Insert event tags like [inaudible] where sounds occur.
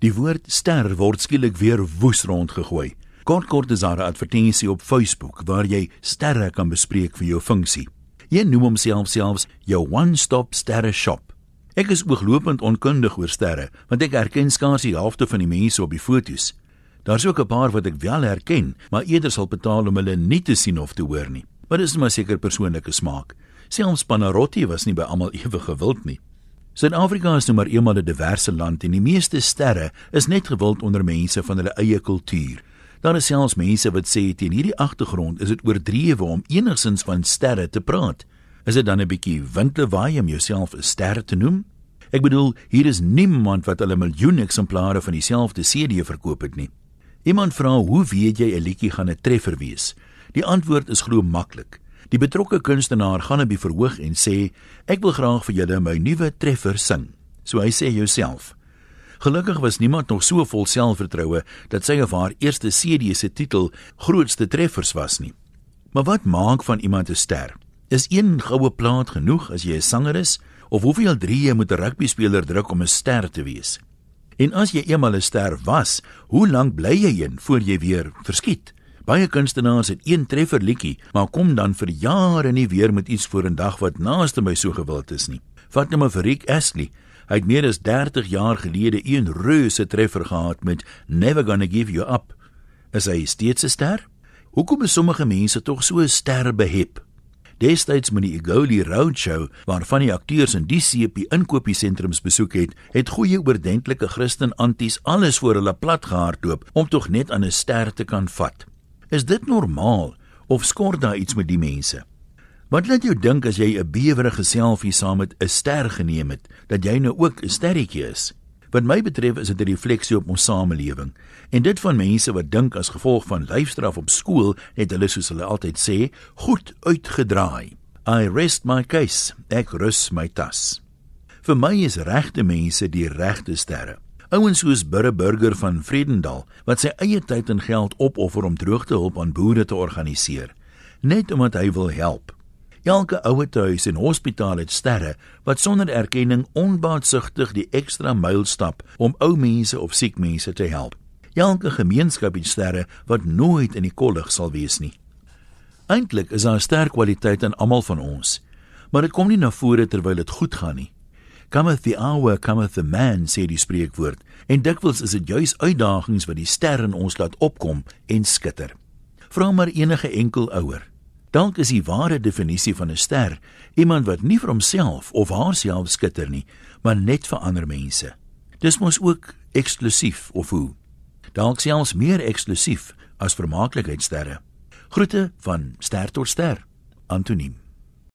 Die woord ster word skielik weer woes rondgegooi. Kort kort is daar 'n advertensie op Facebook waar jy sterre kan bespreek vir jou funksie. Een noem homself selfs jou one-stop sterre shop. Ek is ooglopend onkundig oor sterre, want ek herken skaars die helfte van die mense op die foto's. Daar's ook 'n paar wat ek wel herken, maar eerder sal betaal om hulle nie te sien of te hoor nie. Maar dis maar seker persoonlike smaak. Selfs Panarotti was nie by almal [laughs] ewe gewild nie. Suid-Afrika is nou maar eenmal 'n diverse land en die meeste sterre is net gewild onder mense van hulle eie kultuur. Daar is selfs mense wat sê teen hierdie agtergrond is dit oordrewe om enigsins van sterre te praat. Is dit dan 'n bietjie windlewaai om jouself 'n ster te noem? Ek bedoel, hier is niemand wat hulle miljoene eksemplare van dieselfde CD verkoop het nie. Iemand vra, "Hoe weet jy 'n liedjie gaan 'n treffer wees?" Die antwoord is glo maklik. Die betrokke kunstenaar gaan op die verhoog en sê: "Ek wil graag vir julle my nuwe treffer sing." So hy sê jouself. Gelukkig was niemand nog so vol selfvertroue dat sy of haar eerste CD se titel grootste treffers was nie. Maar wat maak van iemand 'n ster? Is een goue plaat genoeg as jy 'n sanger is of hoeveel drieë moet 'n rugby speler druk om 'n ster te wees? En as jy eenmal 'n ster was, hoe lank bly jy een voor jy weer verskiet? Baie kunstenaars het een treffer liedjie, maar kom dan vir jare nie weer met iets vorendag wat naaste my so gewild is nie. Net nou maar vir Rick Astley. Hy het meer as 30 jaar gelede een reuse treffer gehad met Never Gonna Give You Up. Is hy steeds 'n ster? Hoekom is sommige mense tog so sterrebehep? Destyds met die Egoli Roadshow, waarvan die akteurs in die CP inkopiesentrums besoek het, het goeie oordentlike Christen anties alles voor hulle plat gehardloop om tog net aan 'n ster te kan vat. Is dit normaal of skort daar iets met die mense? Wat laat jou dink as jy 'n bewerige selfie saam met 'n ster geneem het, dat jy nou ook 'n sterretjie is? Wat my betref is dit 'n refleksie op ons samelewing. En dit van mense wat dink as gevolg van lyfstraf op skool het hulle soos hulle altyd sê, goed uitgedraai. I rest my case, ek rus my tas. Vir my is regte mense die regte sterre. Ouens soos Burre Burger van Vredendal wat sy eie tyd en geld opoffer om droogtehulp aan boere te organiseer, net omdat hy wil help. Elke ouetehuis en hospitaal het sterre wat sonder erkenning onbaatsugtig die ekstra myl stap om ou mense of siek mense te help. Elke gemeenskap het sterre wat nooit in die kollig sal wees nie. Eintlik is daar sterk kwaliteit in almal van ons, maar dit kom nie na vore terwyl dit goed gaan nie cometh the hour cometh the man sê die spreekwoord en dikwels is dit juis uitdagings wat die ster in ons laat opkom en skitter. Vra maar enige enkel ouer. Dalk is die ware definisie van 'n ster iemand wat nie vir homself of haarself skitter nie maar net vir ander mense. Dis mos ook eksklusief of hoe? Dalk selfs meer eksklusief as vermaaklikheidsterre groete van ster tot ster antoniem